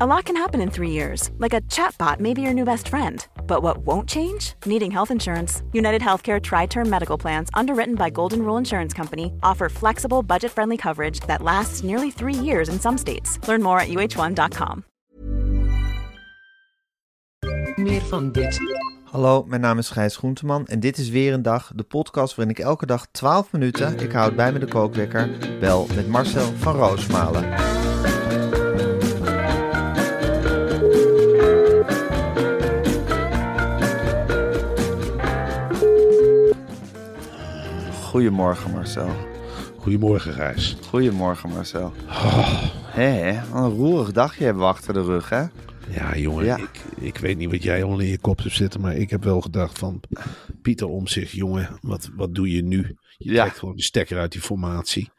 A lot can happen in three years, like a chatbot may be your new best friend. But what won't change? Needing health insurance. United Healthcare Tri Term Medical Plans, underwritten by Golden Rule Insurance Company, offer flexible, budget friendly coverage that lasts nearly three years in some states. Learn more at uh1.com. Meer van dit. Hallo, mijn naam is Gijs Groenteman en dit is weer een dag, de podcast waarin ik elke dag 12 minuten, ik houd bij me de kookwekker, bel met Marcel van Roosmalen. Goedemorgen Marcel. Goedemorgen, Gijs. Goedemorgen Marcel. Hé, wat een roerig dagje hebben we achter de rug, hè? Ja, jongen, Ja. Ik, ik weet niet wat jij allemaal in je kop hebt zitten, maar ik heb wel gedacht van Pieter om zich, jongen, wat, wat doe je nu? Je Ja. trekt gewoon de stekker uit die formatie.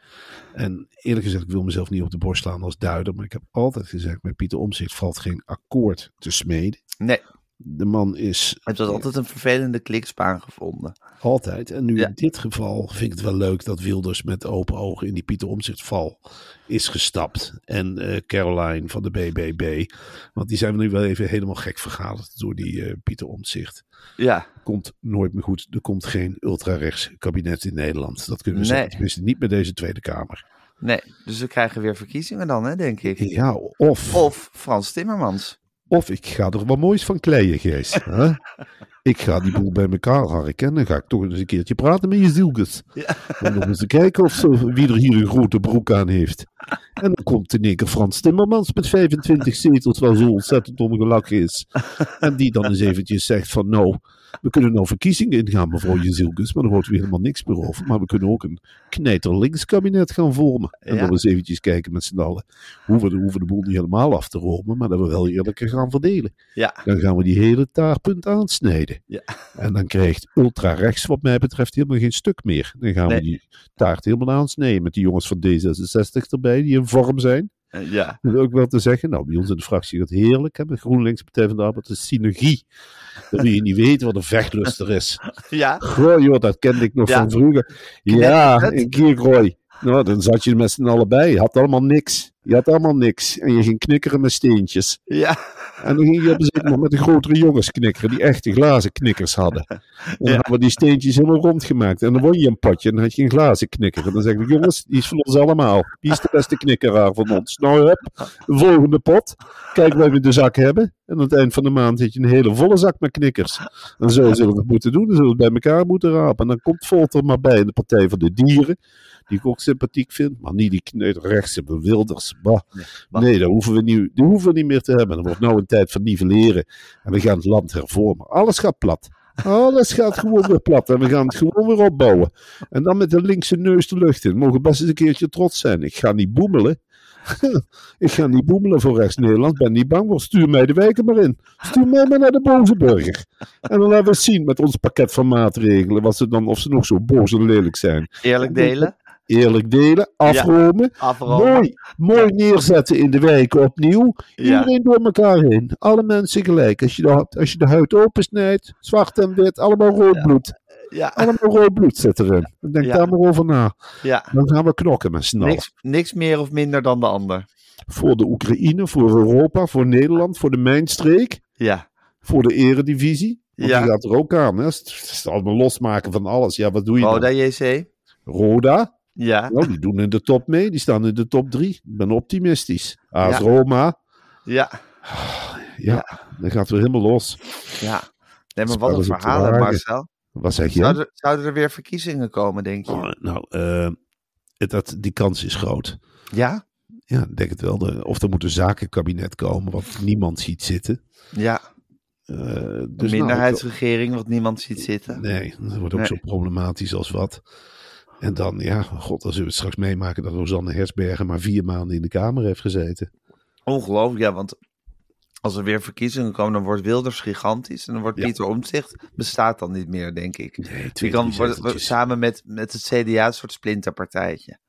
En eerlijk gezegd, ik wil mezelf niet op de borst slaan als duider, maar ik heb altijd gezegd, met Pieter Omzicht valt geen akkoord te smeden. Nee, De man is het was altijd een vervelende klikspaan gevonden. altijd, en nu Ja. in dit geval vind ik het wel leuk dat Wilders met open ogen in die Pieter Omzicht val is gestapt. En eh, Caroline van de BBB, want die zijn we nu wel even helemaal gek vergaderd door die eh, Pieter Omzicht. Ja, komt nooit meer goed. Er komt geen ultrarechts kabinet in Nederland. Dat kunnen we Nee. zeggen. Tenminste, niet met deze Tweede Kamer. nee, dus we krijgen weer verkiezingen dan, hè, denk ik. Ja, of, Of Frans Timmermans. Of ik ga er wat moois van kleien, Gees. hè? Ik ga die boel bij elkaar harken. En dan ga ik toch eens een keertje praten met je zielkes. Ja. En om eens kijken of wie er hier een grote broek aan heeft. En dan komt in één keer Frans Timmermans met 25 zetels, wat zo ontzettend ongelachen is. En die dan eens eventjes zegt van nou, we kunnen nou verkiezingen ingaan, mevrouw Jezielkes, maar dan hoort we helemaal niks meer over. Maar we kunnen ook een knijterlinks kabinet gaan vormen. En Ja. dan eens eventjes kijken met z'n allen hoe we, de, hoe we de boel niet helemaal af te romen, maar dat we wel eerlijker gaan verdelen. Ja, Dan gaan we die hele taartpunt aansnijden. Ja. En dan krijgt ultra-rechts wat mij betreft helemaal geen stuk meer. Dan gaan Nee. we die taart helemaal aansnijden met die jongens van D66 erbij, die in vorm zijn. Eh, ja, Dat is ook wel te zeggen. Nou, bij ons in de fractie gaat het heerlijk. Hè, met GroenLinks, Partij van de Arbeid, de synergie. Dan wil je niet weten wat een vechtlust er is. ja, Goh, joh, dat kende ik nog Ja. van vroeger. Ja, in Kiergrooi. Nou, dan zat je met z'n allen bij. Je had allemaal niks. Je had allemaal niks. En je ging knikkeren met steentjes. ja, En dan ging je op een moment met de grotere jongens knikkeren, die echte glazen knikkers hadden. En dan Ja. hadden we die steentjes helemaal rondgemaakt. En dan won je een potje en dan had je een glazen knikker. En dan zeg ik, jongens, die is van ons allemaal. Wie is de beste knikkeraar van ons? Nou, hup, de volgende pot. Kijk wat we in de zak hebben. En aan het eind van de maand zit je een hele volle zak met knikkers. En zo zullen we het moeten doen. Dan zullen we het bij elkaar moeten rapen. En dan komt Volt er maar bij in de Partij van de Dieren. Die ik ook sympathiek vind. Maar niet die kneuterrechtse bewilders. Bah. Nee, dat hoeven, we niet, die hoeven we niet meer te hebben. Er wordt nou een tijd van nivelleren. En we gaan het land hervormen. Alles gaat plat. Alles gaat gewoon weer plat. En we gaan het gewoon weer opbouwen. En dan met de linkse neus de lucht in. Mogen best eens een keertje trots zijn. Ik ga niet boemelen. ik ga niet boemelen voor rechts Nederland. Ben niet bang voor. Stuur mij de wijken maar in. Stuur mij maar naar de boze burger. En dan laten we zien met ons pakket van maatregelen. Wat ze dan, of ze nog zo boos en lelijk zijn. eerlijk delen, Eerlijk delen, afromen. afromen. Mooi, mooi neerzetten in de wijken opnieuw. Ja, Iedereen door elkaar heen. Alle mensen gelijk. Als je de, als je de huid opensnijdt, zwart en wit, allemaal rood bloed. ja, Allemaal rood bloed zit erin. Denk daar maar over na. ja. Dan gaan we knokken met allen. Niks, niks meer of minder dan de ander. Voor de Oekraïne, voor Europa, voor Nederland, voor de mijnstreek, Ja, voor de eredivisie. Want Ja. die gaat er ook aan. Hè? Het is allemaal losmaken van alles. Ja, wat doe je Roda dan? JC. Roda. Ja, Nou, die doen in de top mee. Die staan in de top drie. Ik ben optimistisch. AS Ja. Roma. ja, Ja, dan gaat het weer helemaal los. ja. Nee, maar wat een verhaal. Marcel. Wat zeg je? Zouden, zouden er weer verkiezingen komen, denk je? Oh, nou, eh, het- dat, die kans is groot. Ja? Ja, ik denk het wel. De, of er moet een zakenkabinet komen, wat niemand ziet zitten. Ja, Eh, een dus nou, minderheidsregering wat niemand ziet zitten. nee, dat wordt ook Nee. zo problematisch als wat. En dan, ja, god, dan zullen we het straks meemaken dat Rosanne Hersbergen maar vier maanden in de Kamer heeft gezeten. Ongelooflijk, ja, want als er weer verkiezingen komen, dan wordt Wilders gigantisch. En dan wordt Ja. Pieter Omtzigt, bestaat dan niet meer, denk ik. Nee, Die kan worden- samen met, met het CDA een soort splinterpartijtje.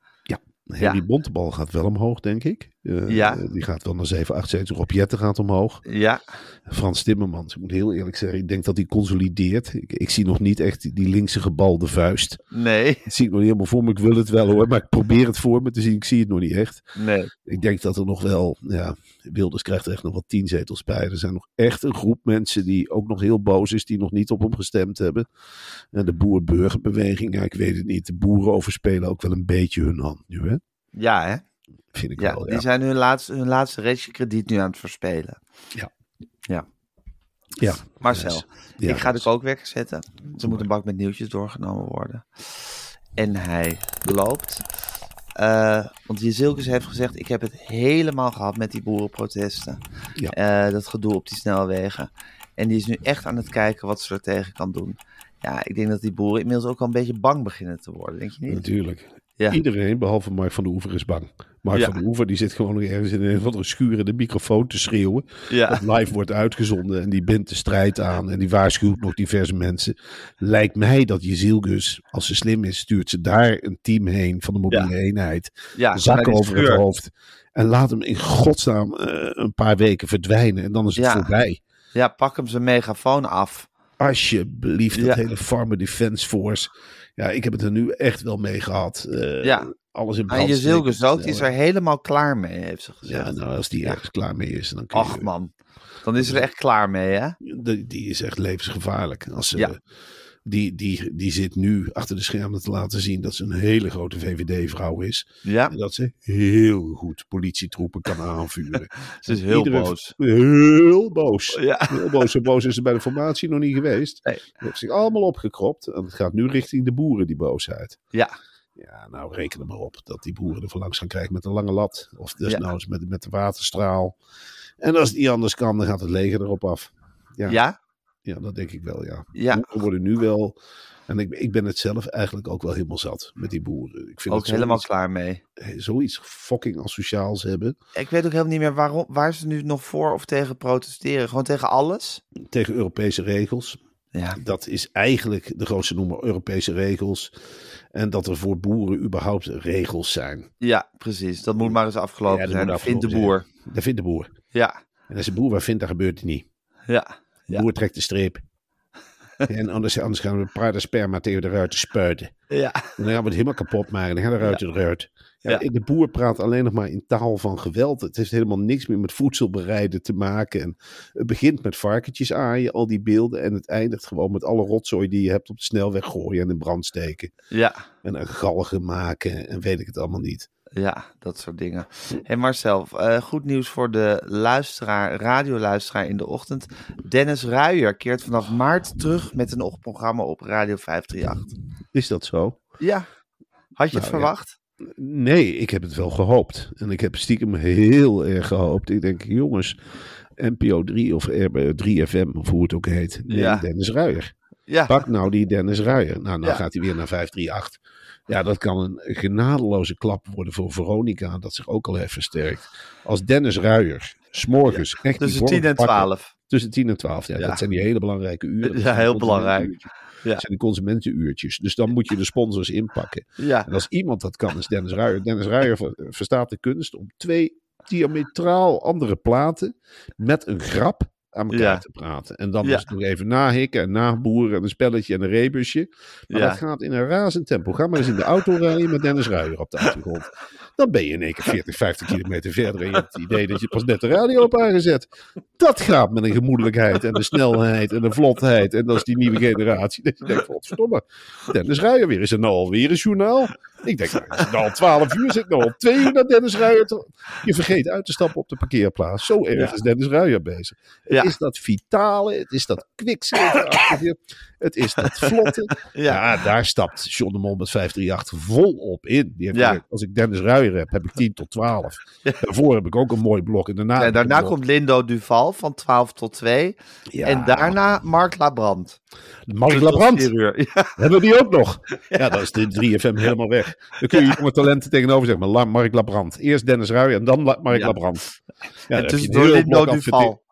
Henry Bontebal gaat wel omhoog, denk ik. Eh, Ja. Die gaat wel naar 7, 8 zetels. Rob Jetten gaat omhoog. Ja, Frans Timmermans, ik moet heel eerlijk zeggen, ik denk dat hij consolideert. Ik, ik zie nog niet echt die linkse gebalde vuist. nee, Dat zie ik nog niet helemaal voor me. Ik wil het wel hoor, maar ik probeer het voor me te zien. Ik zie het nog niet echt. nee. Ik denk dat er nog wel, ja, Wilders krijgt er echt nog wel tien zetels bij. Er zijn nog echt een groep mensen die ook nog heel boos is, die nog niet op hem gestemd hebben. En de boer-burgerbeweging, ja, ik weet het niet. De boeren overspelen ook wel een beetje hun hand nu, hè? Ja, hè? Vind ik Ja, wel, die zijn hun laatste, hun laatste restje krediet nu aan het verspelen. Ja. Ja. Ja, Marcel, yes. Ja, ik ga de kookwekker zetten. Er moet een bak met nieuwtjes doorgenomen worden. En hij loopt. Eh, want Jezilkes heeft gezegd, ik heb het helemaal gehad met die boerenprotesten. Ja. Eh, dat gedoe op die snelwegen. En die is nu echt aan het kijken wat ze er tegen kan doen. Ja, ik denk dat die boeren inmiddels ook al een beetje bang beginnen te worden, denk je niet? Natuurlijk. Ja. Iedereen, behalve Mark van der Oever, is bang. Mark Ja. van der Oever die zit gewoon nog ergens in een of andere schuur in de microfoon te schreeuwen. Ja, Dat live wordt uitgezonden en die bindt de strijd aan en die waarschuwt nog diverse mensen. Lijkt mij dat Jezielgus, als ze slim is, stuurt ze daar een team heen van de mobiele eenheid. Zakken over het hoofd. En laat hem in godsnaam eh, een paar weken verdwijnen en dan is het voorbij. Ja, pak hem zijn megafoon af. Alsjeblieft, dat hele Farmer Defense Force. Ja, ik heb het er nu echt wel mee gehad. Eh, Ja. Alles in En brand steken, ook, die is er helemaal klaar mee, heeft ze gezegd. Ja, nou, als die Ja. ergens klaar mee is, dan kun je... Ach man, dan is ze er echt klaar mee, hè? Die, die is echt levensgevaarlijk. Als ze, Ja. Die, die, die zit nu achter de schermen te laten zien dat ze een hele grote VVD-vrouw is. Ja, En dat ze heel goed politietroepen kan aanvuren. ze is heel Iedere- boos. Heel boos. Ja. Heel boos. Zo boos is ze bij de formatie nog niet geweest. Nee. Heeft zich allemaal opgekropt. En het gaat nu richting de boeren, die boosheid. Ja, Ja, nou reken er maar op dat die boeren er van langs gaan krijgen met een lange lat. Of desnoods met, met de waterstraal. En als het niet anders kan, dan gaat het leger erop af. Ja, ja, ja dat denk ik wel, ja. Ja. Boeren worden nu wel... En ik, ik ben het zelf eigenlijk ook wel helemaal zat met die boeren. Ik vind ook helemaal klaar mee. zoiets fucking asociaals hebben. Ik weet ook helemaal niet meer waarom, waar ze nu nog voor of tegen protesteren. Gewoon tegen alles? Tegen Europese regels. Ja, Dat is eigenlijk de grootste noemer Europese regels. En dat er voor boeren überhaupt regels zijn. ja precies. Dat moet maar eens afgelopen Ja, dat zijn. moet Vindt de boer. Dat vindt de boer. Ja, En als de boer wat vindt, dan gebeurt het niet. ja, Ja. boer trekt de streep. en anders, anders gaan we paardensperma tegen de ruiten spuiten. ja, En dan gaan we het helemaal kapot maken. Dan gaan de ruiten eruit. Ja, Ja. De boer praat alleen nog maar in taal van geweld. Het heeft helemaal niks meer met voedsel bereiden te maken. En het begint met varkentjes aaien, al die beelden. En het eindigt gewoon met alle rotzooi die je hebt op de snelweg gooien en in brand steken. ja. En een galgen maken en weet ik het allemaal niet. Ja, dat soort dingen. Hey Marcel, eh, goed nieuws voor de luisteraar, radioluisteraar in de ochtend. Dennis Ruijer keert vanaf maart terug met een ochtendprogramma op Radio 538. Is dat zo? Ja, had je het Nou, ja. verwacht? Nee, ik heb het wel gehoopt. En ik heb stiekem heel erg gehoopt. Ik denk, jongens, NPO 3 of RB 3FM, of hoe het ook heet. Nee, Ja. Dennis Ruijer. Ja, Pak nou die Dennis Ruijer. Nou, dan Ja. gaat hij weer naar 538. Ja, dat kan een genadeloze klap worden voor Veronica, dat zich ook al heeft versterkt. Als Dennis Ruijer, s'morgens, echt die tussen 10 en vorm pakken- 12. Tussen 10 en 12, ja, Ja. Dat zijn die hele belangrijke uren. Dat Ja, zijn heel belangrijk. Ja. Dat zijn die consumentenuurtjes. Dus dan moet je de sponsors inpakken. Ja, En als iemand dat kan, is Dennis Ruijer. Dennis Ruijer ver- verstaat de kunst om twee diametraal andere platen met een grap aan elkaar Ja. te praten. En dan Ja. dus nog even nahikken en naboeren en een spelletje en een rebusje. Maar dat gaat in een razend tempo. Ga maar eens in de auto rijden met Dennis Ruijer op de achtergrond. Dan ben je in één keer 40, 50 kilometer verder en je hebt het idee dat je pas net de radio op aangezet. Dat gaat met een gemoedelijkheid en een snelheid en een vlotheid. En dat is die nieuwe generatie. Dat je denkt, godverdomme, Dennis Ruijer weer. Is er nou alweer een journaal? Ik denk, nou, is het nou al 12 uur? Zit nou al twee uur naar Dennis Ruijer? Je vergeet uit te stappen op de parkeerplaats. Zo erg Ja. is Dennis Ruijer bezig. Ja. Het is dat vitale, het is dat kwikzilverachtige, het is dat vlotte. ja, Ja, daar stapt John de Mol met 538 volop in. Die heeft gezegd, als ik Dennis Ruijer heb, heb ik 10 tot 12. Daarvoor heb ik ook een mooi blok. En daarna, daarna komt Lindo Duval. Half van 12 tot 2. Ja. En daarna Mark Labrand. Mark Labrand. Ja. Hebben we die ook nog? Ja, dan is de 3FM helemaal weg. Dan kun je jonge talenten tegenover zeggen. Maar Mark Labrand. Eerst Dennis Ruijer en dan Mark Ja. Labrand. Ja, en tussendoor Lindo Duval.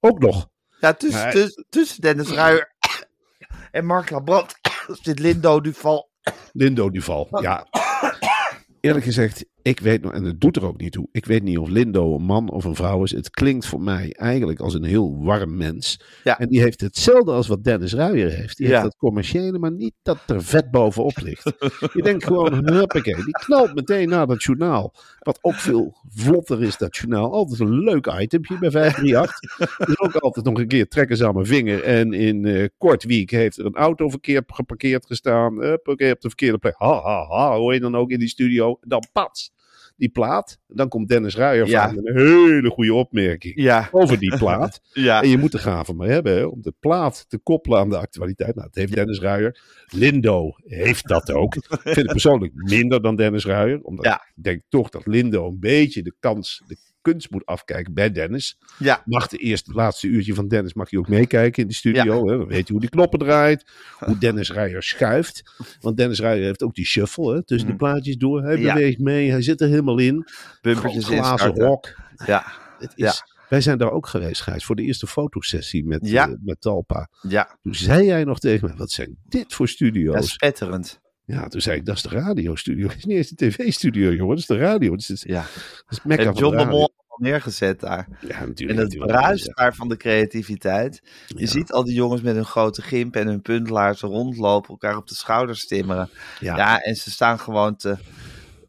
Ook nog. Ja, tussen, tussen, tussen Dennis Ruijer en Mark Labrand zit Lindo Duval. Lindo Duval. Ja. Eerlijk gezegd, ik weet nog, en het doet er ook niet toe. Ik weet niet of Lindo een man of een vrouw is. Het klinkt voor mij eigenlijk als een heel warm mens. Ja. En die heeft hetzelfde als wat Dennis Ruijer heeft. Die Ja. heeft dat commerciële, maar niet dat er vet bovenop ligt. Je denkt gewoon, huppakee, die knalt meteen na dat journaal. Wat ook veel vlotter is, dat journaal. Altijd een leuk itempje bij 538. Dus ook altijd nog een keer trekken ze aan mijn vinger. En in eh Kortwiek heeft er een auto verkeerd geparkeerd gestaan. Huppakee, op de verkeerde plek. Ha, ha, ha, hoor je dan ook in die studio. Dan pats, die plaat. Dan komt Dennis Ruijer Ja. van een hele goede opmerking Ja, over die plaat. ja. En je moet er gaan van me hebben hè, om de plaat te koppelen aan de actualiteit. Nou, dat heeft Dennis Ruijer. Lindo heeft dat ook. Ik vind het persoonlijk minder dan Dennis Ruijer. Omdat Ja. ik denk toch dat Lindo een beetje de kans, de kunst moet afkijken bij Dennis. ja. Mag de eerste, laatste uurtje van Dennis mag je ook meekijken in de studio. Hè? Dan weet je hoe die knoppen draait. Hoe Dennis Ruijer schuift. Want Dennis Ruijer heeft ook die shuffle hè, tussen de plaatjes door. Hij Mm. Ja. beweegt mee. Hij zit er helemaal in. Bumpertjes glazen rok. Ja, Het is, Wij zijn daar ook geweest, Gijs, voor de eerste fotosessie met, Ja. eh, met Talpa. ja. Toen zei jij nog tegen mij, wat zijn dit voor ja, studio's? spetterend. Ja, toen zei ik, dat is de radiostudio. Het is niet eens de tv-studio, jongen. Dat is de radio. Dat is, Ja. dat is het mekka Heeft van John de. Mol neergezet daar. Ja, En natuurlijk. het natuurlijk. bruist Ja. daar van de creativiteit. Je Ja. ziet al die jongens met hun grote gimp en hun puntlaarzen rondlopen, elkaar op de schouders timmeren. Ja. Ja, en ze staan gewoon te...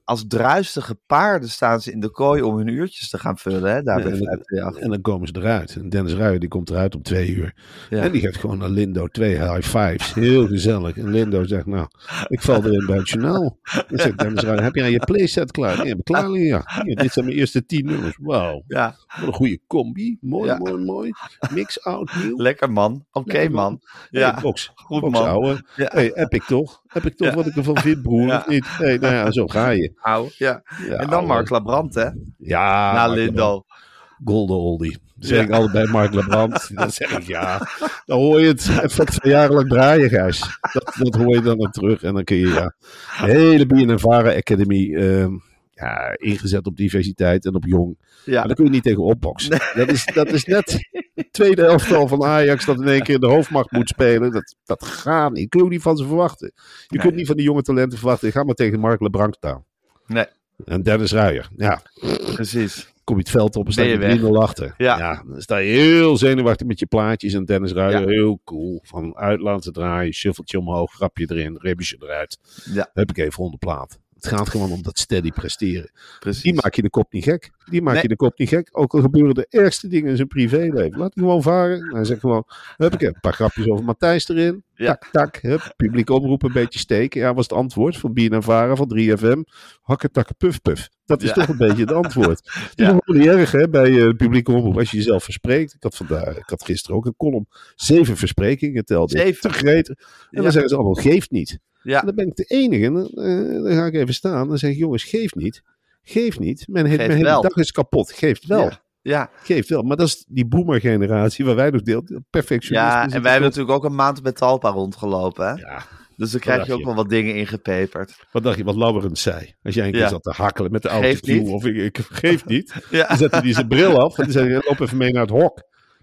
Als druistige paarden staan ze in de kooi om hun uurtjes te gaan vullen, hè, daar Ja, en, 538. en dan komen ze eruit. En Dennis Ruijer die komt eruit om twee uur. Ja. En die geeft gewoon aan Lindo twee high fives. Heel gezellig. En Lindo zegt, nou, ik val erin bij het journaal. Dan zegt Dennis Ruijer, heb jij je playset klaar? Nee, heb ik klaar ja. Hier, dit zijn mijn eerste tien nummers. Wauw. Ja, Wat een goede combi. Mooi, mooi, mooi. Mix nieuw. lekker man. Oké man. Ja, box. goed, box, man. ouwe. Hey, ik toch? Heb ik toch Ja. wat ik ervan vind, broer? Ja. Of niet? Hey, nou ja, zo ga je. Au, ja. En dan Mark Labrand, hè? Ja. Na. Lebrand. Golden oldie. Dat zeg ik altijd Mark Lebrand. Dan zeg ik ja. Dan hoor je het even twee jaar lang draaien, Gijs. Dat, dat hoor je dan nog terug. En dan kun je ja. De hele BNNVARA Academy. ehm, ja, ingezet op diversiteit en op jong. Ja. Maar daar kun je niet tegen opboksen. Dat, is, dat is net het tweede elftal van Ajax dat in één keer in de hoofdmacht moet spelen. Dat, dat gaat niet. Kun je niet van ze verwachten. Je kunt niet van die jonge talenten verwachten. Ga maar tegen Mark Lebrang staan. Nee, En Dennis Ruijer. Ja, precies. kom je het veld op en sta je je weg. 3-0 achter. Ja. dan sta je heel zenuwachtig met je plaatjes. En Dennis Ruijer, Ja. heel cool. Van uit laten draaien, shuffletje omhoog, grapje erin, ribbetje eruit. Ja. Heb ik even onder plaat. Het gaat gewoon om dat steady presteren. Precies. Die maak je de kop niet gek. Die maak Nee. je de kop niet gek. Ook al gebeuren de ergste dingen in zijn privéleven. Laat hem gewoon varen. Hij zegt gewoon, hup, ik heb een paar grapjes over Matthijs erin. Ja. Tak, tak, hup. Publiek omroep een beetje steken. Ja, was het antwoord van Bien Varen van 3FM. Hakken, takken, puf, puf. Dat is Ja. toch een beetje het antwoord. Het is Ja. niet erg hè, bij de publieke omroep als je jezelf verspreekt. Ik had, vandaag, ik had gisteren ook een column. Zeven versprekingen telde. Zeven? Te greten. En dan zeggen ze allemaal, geeft niet. Ja. En dan ben ik de enige. En dan, eh, dan ga ik even staan. Dan zeg ik, jongens, geef niet. Geef niet. Mijn, he- Geeft mijn hele dag is kapot. Geeft wel. Ja. Ja, Geeft wel. Maar dat is die boomer-generatie waar wij nog deel. Perfectionisme. ja, en wij hebben natuurlijk ook een maand met Talpa rondgelopen, hè? Ja, Dus dan krijg je ook je? wel wat dingen ingepeperd. wat dacht je wat Lauwerens zei? Als jij een keer Ja. zat te hakkelen met de Geeft auto. niet. Of ik, ik geef niet. Ja, Dan zette hij zijn bril af. En dan zei hij, loop even mee naar het hok.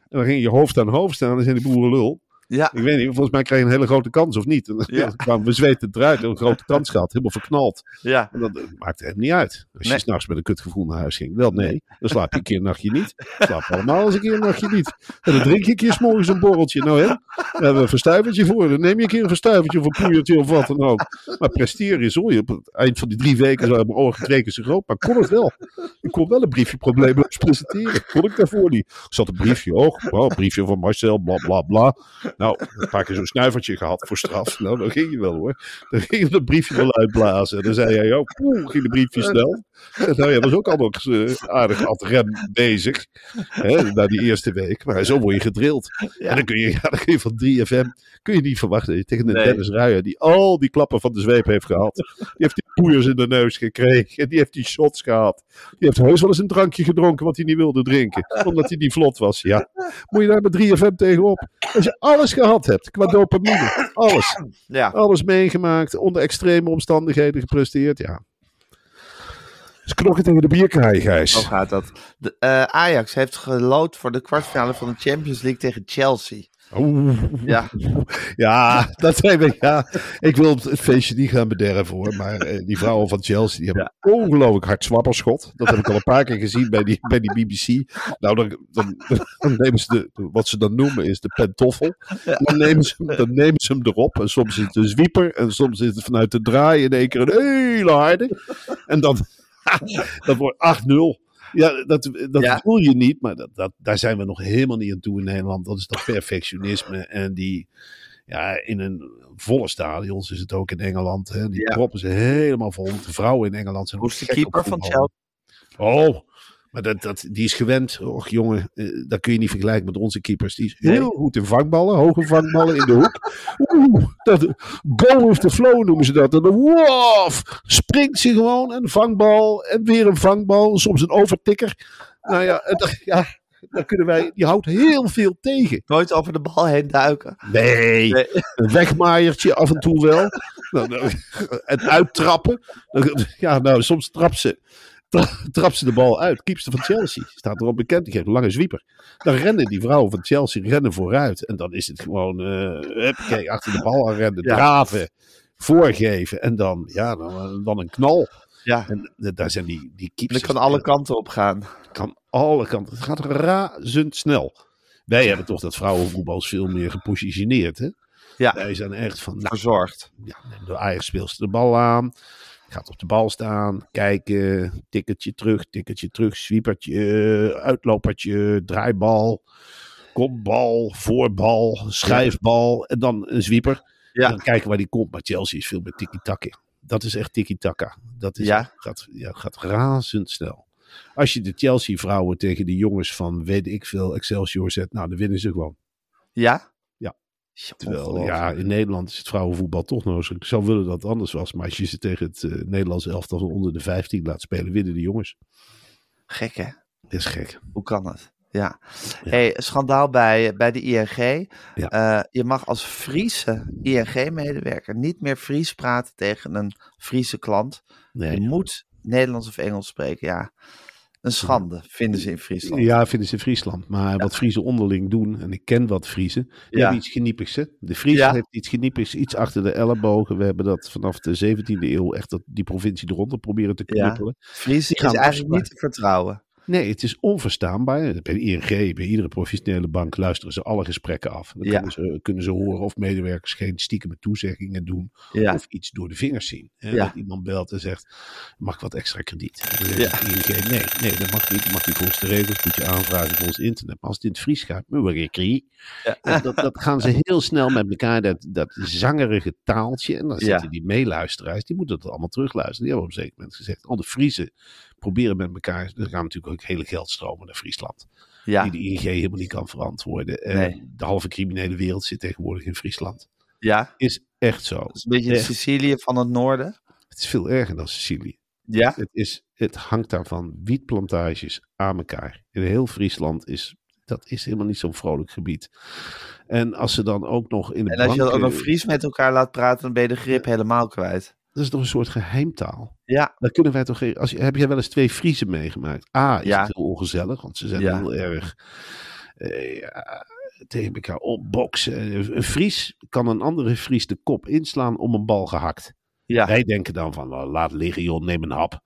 En dan ging je hoofd aan hoofd staan. En dan zei die boeren lul. Ja, Ik weet niet, volgens mij krijg je een hele grote kans of niet. En Ja. kwamen we zweten eruit. Een grote kans gehad. Helemaal verknald. ja. En dat eh, maakte hem niet uit. Als je Nee. s'nachts met een kutgevoel naar huis ging. Wel nee, dan slaap je een keer een nachtje niet. Slaap allemaal eens een keer een nachtje niet. En dan drink je een keer 's morgens een borreltje. Nou hè, daar hebben we een verstuivertje voor. Dan neem je een keer een verstuivertje of een poeiertje of wat dan ook. Maar presteren is hoor je. Op het eind van die drie weken zijn mijn ogen keer zo groot. Maar kon het wel. Ik kon wel een briefje probleemloos presenteren. Kon ik daarvoor niet. Er zat een briefje hoog. Oh, een briefje van Marcel, bla bla bla. Nou, een paar keer zo'n snuivertje gehad voor straf. Nou, dan ging je wel hoor. Dan ging je dat briefje wel uitblazen. En dan zei hij, oh, poeh, ging de briefje snel. En nou, jij was ook al nog eens, eh, aardig ad rem bezig. Hè, na die eerste week. Maar zo word je gedrild. Ja. En dan kun, je, ja, dan kun je van 3FM kun je niet verwachten dat je tegen een Nee. Dennis Ruijer, die al die klappen van de zweep heeft gehad. Die heeft die poeiers in de neus gekregen. Die heeft die shots gehad. Die heeft heus wel eens een drankje gedronken wat hij niet wilde drinken. Omdat hij niet vlot was. Ja, moet je daar met 3FM tegenop. Als je alles gehad hebt qua dopamine. Alles. Ja. Alles meegemaakt. Onder extreme omstandigheden gepresteerd. Ja. Dus knokken tegen de bierkaai, Gijs. Zo gaat dat. De, eh, Ajax heeft gelood voor de kwartfinale van de Champions League tegen Chelsea. Oeh. Ja, Ja, dat zijn we. Ja, ik wil het feestje niet gaan bederven hoor. Maar eh, die vrouwen van Chelsea die hebben een ongelooflijk hard zwapperschot. Dat heb ik al een paar keer gezien bij die, bij die BBC. Nou, dan, dan, dan nemen ze de, wat ze dan noemen is de pentoffel. Dan, nemen ze, hem- dan nemen ze hem erop. En soms is het een zwieper. En soms is het vanuit de draai in één keer een hele harde. En dan, dat wordt 8-0. Ja, dat, dat Ja. voel je niet, maar dat, dat, daar zijn we nog helemaal niet aan toe in Nederland. Dat is dat perfectionisme en die, ja, in een volle stadions is het ook in Engeland. Hè, die Ja. proppen ze helemaal vol. De vrouwen in Engeland zijn hoe is de keeper van. Chelsea? Oh, maar dat, dat, die is gewend. Och jongen, eh, dat kun je niet vergelijken met onze keepers. Die is Nee. heel goed in vangballen, hoge vangballen in de hoek. Oeh, dat, go with the flow noemen ze dat. En dan springt ze gewoon een vangbal en weer een vangbal. Soms een overtikker. Nou ja, en dat- ja daar kunnen wij, die houdt heel veel tegen. Nooit over de bal heen duiken. Nee, Nee. een wegmaaiertje af en toe wel. Nou, nou, het uittrappen. Ja, nou, soms trapt ze, trapt ze de bal uit. Keepster van Chelsea staat erop bekend. Die geeft een lange zwieper. Dan rennen die vrouwen van Chelsea rennen vooruit. En dan is het gewoon, eh kijk, achter de bal aan rennen, Ja. draven, voorgeven. En dan, ja, dan, dan een knal. Ja, En eh, daar zijn die, die keepers. dat kan alle kanten op gaan. kan alle kanten. Het gaat razendsnel. Wij hebben toch dat vrouwenvoetbal veel meer gepositioneerd. Hè? Ja. Wij zijn echt van, nou, Verzorgd. ja, de Ajax speelster de bal aan. Gaat op de bal staan. Kijken. Tikkertje terug. Tikkertje terug. Zwiepertje. Uitlopertje. Draaibal. Kopbal. Voorbal. Schijfbal. En dan een zwieper. Ja. En dan kijken waar die komt. Maar Chelsea is veel meer tiki-taka. Dat is echt tiki-taka. Dat is, Ja. gaat, ja, gaat razendsnel. Als je de Chelsea-vrouwen tegen de jongens van weet ik veel Excelsior zet. Nou, dan winnen ze gewoon. Ja? Terwijl, ja, in Nederland is het vrouwenvoetbal toch nog eens. Ik zou willen dat het anders was. Maar als je ze tegen het eh, Nederlands elftal van onder de 15 laat spelen, winnen de jongens. Gek hè? Dat is gek. Hoe kan het? Ja. Ja. Hey, schandaal bij, bij de ING. Ja. Eh, je mag als Friese ING-medewerker niet meer Fries praten tegen een Friese klant. Je Nee. moet Nederlands of Engels spreken. Ja, een schande vinden ze in Friesland. Ja, vinden ze in Friesland. Maar wat Friesen onderling doen, en ik ken wat Friesen, die Ja. hebben iets geniepigs. Hè? De Fries Ja. heeft iets geniepigs, iets achter de ellebogen. We hebben dat vanaf de 17e eeuw echt dat, die provincie eronder proberen te Ja. knuppelen. Friese is eigenlijk niet te vertrouwen. Nee, het is onverstaanbaar. Bij de ING, bij iedere professionele bank luisteren ze alle gesprekken af. Dan Ja. kunnen, ze, kunnen ze horen of medewerkers geen stiekeme toezeggingen doen. Ja, Of iets door de vingers zien. Hè? Ja. Dat iemand belt en zegt, mag ik wat extra krediet? ING, nee, nee, dat mag niet. Dat mag niet volgens de regels. Moet je aanvragen volgens internet. Maar als het in het Fries gaat, dat, dat gaan ze heel snel met elkaar, dat, dat zangerige taaltje. En dan zitten die meeluisteraars, die moeten dat allemaal terugluisteren. Die hebben op een zeker moment gezegd, al de Friesen proberen met elkaar. Er gaan natuurlijk ook hele geldstromen naar Friesland. ja, Die de ING helemaal niet kan verantwoorden. En Nee. De halve criminele wereld zit tegenwoordig in Friesland. ja. Is echt zo. Is een beetje Echt. Sicilië van het noorden. Het is veel erger dan Sicilië. Ja, Het, is, het hangt daarvan wietplantages aan elkaar. In heel Friesland is dat is helemaal niet zo'n vrolijk gebied. En als ze dan ook nog in de en als je dan ook nog Fries met elkaar laat praten, dan ben je de grip helemaal kwijt. Dat is toch een soort geheimtaal. Ja, Daar kunnen wij toch als, je- Heb jij wel eens twee Friesen meegemaakt? A, is Ja. het heel ongezellig, want ze zijn Ja. heel erg eh, ja, tegen elkaar opboksen. Een Fries kan een andere Fries de kop inslaan om een bal gehakt. ja, Wij denken dan van, nou, laat liggen joh, neem een hap.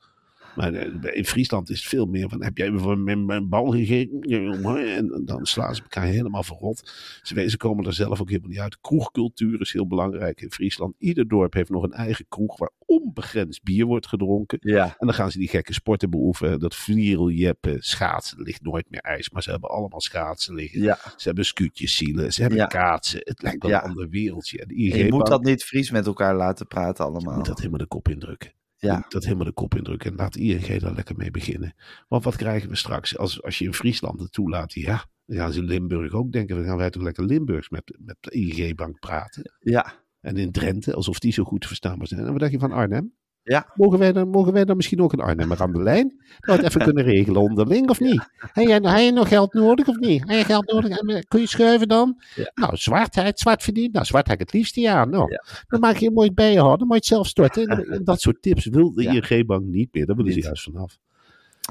Maar eh, in Friesland is het veel meer van, heb jij mijn, mijn bal jongen. En dan slaan ze elkaar helemaal verrot. Ze, komen er zelf ook helemaal niet uit. Kroegcultuur is heel belangrijk in Friesland. Ieder dorp heeft nog een eigen kroeg waar onbegrensd bier wordt gedronken. ja. En dan gaan ze die gekke sporten beoefenen. Dat vliereljeppen, schaatsen. Er ligt nooit meer ijs, maar ze hebben allemaal schaatsen liggen. ja. Ze hebben scootjes, zielen, ze hebben Ja. kaatsen. Het lijkt wel een ander wereldje. En je moet dat niet Fries met elkaar laten praten allemaal. moet dat helemaal de kop indrukken. Ja. Dat helemaal de kop indrukken. En laat ING daar lekker mee beginnen. Want wat krijgen we straks als, als je in Friesland het toelaat? Ja, Dan gaan ze in Limburg ook denken, dan gaan wij toch lekker Limburgs met, met de ING-bank praten. Ja. En in Drenthe, alsof die zo goed verstaanbaar zijn. En wat dacht je van Arnhem? Ja. Mogen wij dan, mogen wij dan misschien ook een Arnhemmer aan de lijn? Dat we het even kunnen regelen onderling, of niet? Heb je, heb je nog geld nodig, of niet? Heb je geld nodig? En, Kun je schuiven dan? Ja. Nou, zwart, hij het zwart verdient. Nou, zwart heb ik het liefst ja. Nou, Ja. dan maak je een mooi bijhouden, dan moet je het zelf storten. En, en dat soort tips wil de. ING-bank niet meer. Daar willen ze juist vanaf.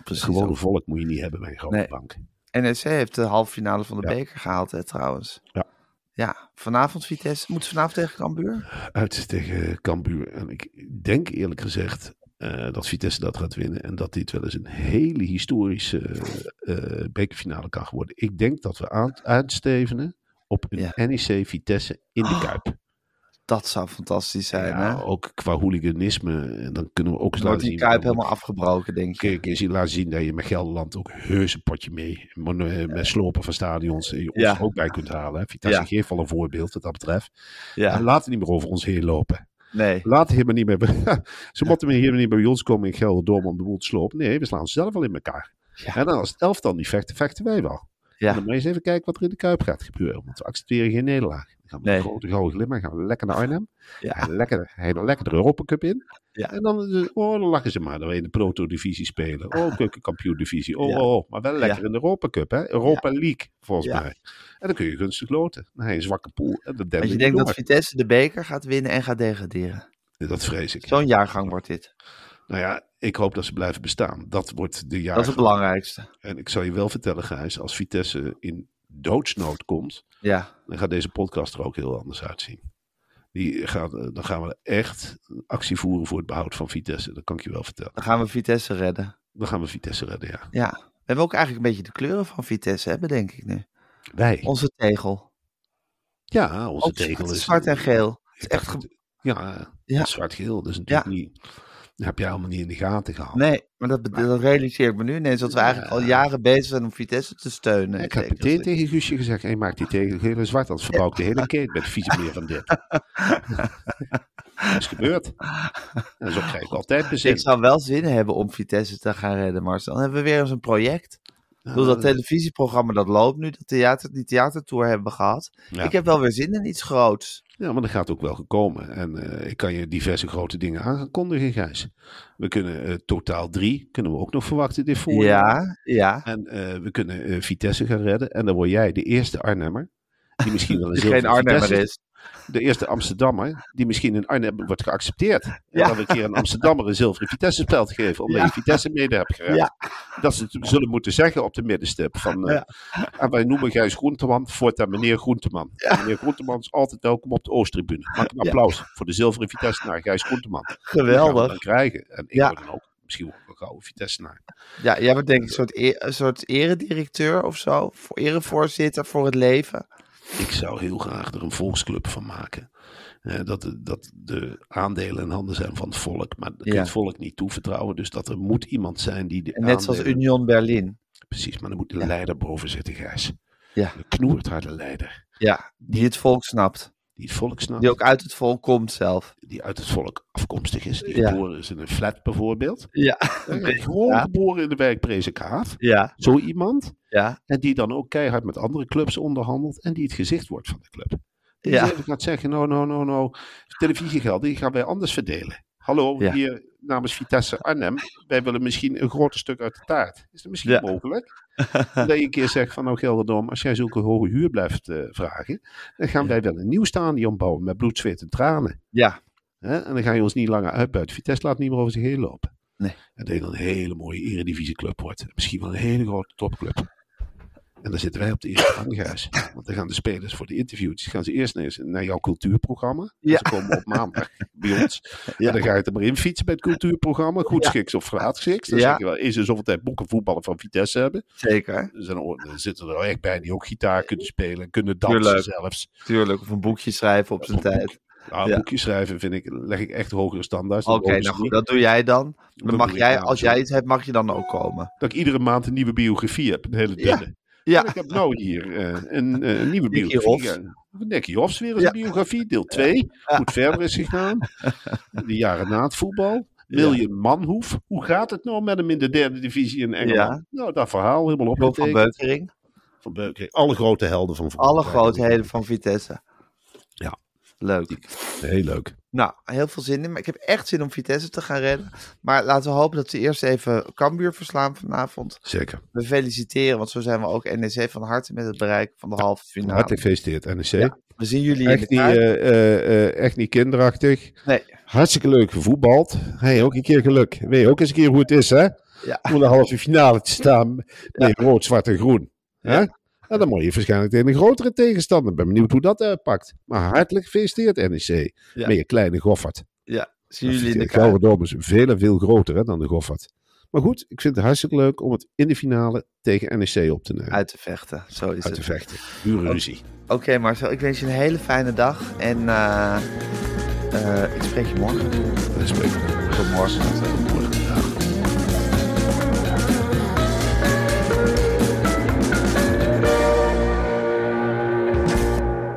Precies. Ook. volk moet je niet hebben bij een grote Nee. bank. NEC heeft de halve finale van de beker gehaald, hè, trouwens. Ja. Ja, vanavond Vitesse. Moet ze vanavond tegen Cambuur? uit tegen Cambuur. En ik denk eerlijk gezegd eh, dat Vitesse dat gaat winnen. En dat dit wel eens een hele historische eh, bekerfinale kan worden. Ik denk dat we aan, uitstevenen op een Ja. NEC Vitesse in de Oh, Kuip. Dat zou fantastisch zijn, Ja, hè? ook qua hooliganisme. En dan kunnen we ook eens laten die zien. kuip dat- helemaal afgebroken, denk je. Kijk, eens laten zien dat je met Gelderland ook heus een potje mee. Met, eh, met slopen van stadions. eh, je ons Ja. er ook bij kunt halen. Hè. Vitesse Ja. geeft wel een voorbeeld wat dat betreft. Ja, En laten niet meer over ons heen lopen. nee. Laat helemaal niet meer. Ze moeten hier niet bij ons komen in Gelderdom om de boel te slopen. Nee, we slaan ze zelf wel in elkaar. En dan als het elftal niet vechten, vechten wij wel. Ja. En dan moet je eens even kijken wat er in de Kuip gaat gebeuren. Want we accepteren geen nederlaag. Dan Nee. een grote gouden glimmer gaan we lekker naar Arnhem. Ja. Lekker, hele lekker de Europa Cup in. Ja. En dan, eh, oh, dan lachen ze maar dat we in de proto-divisie spelen. Oh, keukenkampioen-divisie. Oh, Ja. oh, oh, maar wel lekker in de Europa Cup. Hè? Europa League, volgens mij. En dan kun je gunstig loten. Dan je een zwakke pool. En dan Want je denkt dat Vitesse de beker gaat winnen en gaat degraderen. Dat vrees ik. Zo'n jaargang wordt dit. Nou ja, ik hoop dat ze blijven bestaan. Dat wordt de jaar. Dat is het belangrijkste. En ik zal je wel vertellen, Gijs, als Vitesse in doodsnood komt, Ja, dan gaat deze podcast er ook heel anders uitzien. Die gaat, eh, dan gaan we echt actie voeren voor het behoud van Vitesse. Dat kan ik je wel vertellen. dan gaan we Vitesse redden. Dan gaan we Vitesse redden, ja. Ja. We hebben ook eigenlijk een beetje de kleuren van Vitesse, hebben, denk ik nu. Wij. Onze tegel. Ja, onze Ook tegel zwart- is... zwart en geel. Het is echt Ja, Ja. zwart-geel. Dat is natuurlijk niet... Dat heb jij allemaal niet in de gaten gehad. Nee, maar dat, dat realiseer ik me nu ineens. Dat we eigenlijk al jaren bezig zijn om Vitesse te steunen. Ik heb meteen tegen Guusje gezegd, hey, maak die tegel geel en zwart, anders verbouw ik de hele keet met vieze meer van dit. dat is gebeurd. En zo krijg ik altijd bezit. Ik zou wel zin hebben om Vitesse te gaan redden, Marcel. Dan hebben we weer eens een project. Dat televisieprogramma dat loopt nu, dat theater, die theatertour hebben we gehad. Ja. Ik heb wel weer zin in iets groots. Ja, maar dat gaat ook wel gekomen. En eh, ik kan je diverse grote dingen aankondigen, Gijs. We kunnen eh, totaal drie, kunnen we ook nog verwachten dit voorjaar. Ja, ja. En eh, we kunnen Vitesse gaan redden. En dan word jij de eerste Arnhemmer. Die misschien wel een Die zilveren geen Arnhemmer is. De eerste Amsterdammer. Die misschien in Arnhem wordt geaccepteerd. En Ja. dan een keer een Amsterdammer een zilveren Vitesse-spel te geven. Omdat Ja. je Vitesse mede hebt gered. Ja. Dat ze het zullen moeten zeggen op de middenstip. Van, eh, En wij noemen Gijs Groenteman voortaan meneer Groenteman. En Meneer Groenteman is altijd welkom op de Oosttribune. Maak een applaus voor de zilveren Vitesse naar Gijs Groenteman. We Geweldig. dan krijgen. En ik word dan ook misschien wel een gouden Vitesse naar. Ja, jij wordt denk ik een soort, e- een soort eredirecteur of zo. Voor erevoorzitter voor het leven. Ik zou heel graag er een volksclub van maken. Eh, dat, de, dat de aandelen in handen zijn van het volk. Maar dat Ja. het volk niet toevertrouwen. Dus dat er moet iemand zijn die de net zoals Union Berlin. Precies, maar dan moet de Ja. leider boven zitten, Gijs. Ja. De knoertharde leider. Ja, die het volk snapt. Die het volk snapt. Die ook uit het volk komt zelf. die uit het volk afkomstig is. Die Ja. geboren is in een flat bijvoorbeeld. Ja, Gewoon Ja. geboren in de wijk Prezenkaat. ja, Zo iemand. ja. En die dan ook keihard met andere clubs onderhandelt. En die het gezicht wordt van de club. Die Ja. dus gaat zeggen, nou, nou, nou, nou. Televisiegeld, die gaan wij anders verdelen. Hallo, Ja. hier namens Vitesse Arnhem. Wij willen misschien een groter stuk uit de taart. Is dat misschien Ja. mogelijk? dat je een keer zegt van nou Gelderdom, als jij zulke hoge huur blijft eh, vragen. Dan gaan wij wel een nieuw stadion bouwen met bloed, zweet en tranen. Ja, Hè? En dan ga je ons niet langer uitbuiten. Vitesse laat niet meer over zich heen lopen. Nee. En dat je dan een hele mooie eredivisieclub wordt. Misschien wel een hele grote topclub. En dan zitten wij op de eerste rang, Gijs. Want dan gaan de spelers voor de interviews. gaan ze eerst naar, naar jouw cultuurprogramma. Ja. Ze komen op maandag bij ons. Ja. En dan ga je er maar in fietsen bij het cultuurprogramma. Goed Ja. schiks of vraatschiks. Dan Ja. zeg je wel, eens in zoveel tijd boeken voetballen van Vitesse hebben. zeker. Er, ook- er zitten er echt bij die ook gitaar kunnen spelen. Kunnen dansen Tuurlijk. zelfs. Tuurlijk. Of een boekje schrijven op zijn Of tijd. Nou, Ja. boekjes schrijven vind ik, leg ik echt hogere standaards. Oké, nou goed, dat doe jij dan. Dan mag jij, als jij iets hebt, mag je dan ook komen. dat ik iedere maand een nieuwe biografie heb. Een hele dunne. Ja, En ik heb nou hier eh, een, eh, een nieuwe Nicky biografie. Ja, Nicky Hofs weer eens Ja. een biografie, deel 2. Goed verder is gegaan. De jaren na het voetbal. William Manhoef. Hoe gaat het nou met hem in de derde divisie in Engeland? Nou, dat verhaal helemaal Joop van. Beukering. Van Beukering. Alle grote helden van voetbal. Alle grootheden van Vitesse. Ja. Leuk. Heel leuk. Nou, heel veel zin in. Maar ik heb echt zin om Vitesse te gaan redden. Maar laten we hopen dat ze eerst even Cambuur verslaan vanavond. Zeker. We feliciteren, want zo zijn we ook NEC van harte met het bereiken van de halve finale. Hartelijk gefeliciteerd, NEC. Ja, We zien jullie in Echt, de niet, eh, eh, eh, echt niet kinderachtig. Nee, Hartstikke leuk gevoetbald. Hey, ook een keer geluk. Weet je ook eens een keer hoe het is, hè? ja. Om de halve finale te staan met rood, zwart en groen. Hè? Ja. En dan moet je waarschijnlijk tegen een grotere tegenstander. Ik ben benieuwd hoe dat uitpakt. Maar hartelijk gefeliciteerd, NEC. Ja. Met je kleine Goffert. ja. Zien jullie in de. Gelderdoom is veel en veel groter hè, dan de Goffert. Maar goed, ik vind het hartstikke leuk om het in de finale tegen NEC op te nemen. Uit te vechten, zo is Uit te het. vechten. Pure ruzie. Oké Marcel, ik wens je een hele fijne dag. En eh, eh, ik spreek je morgen. Dat spreekt me. Tot morgen.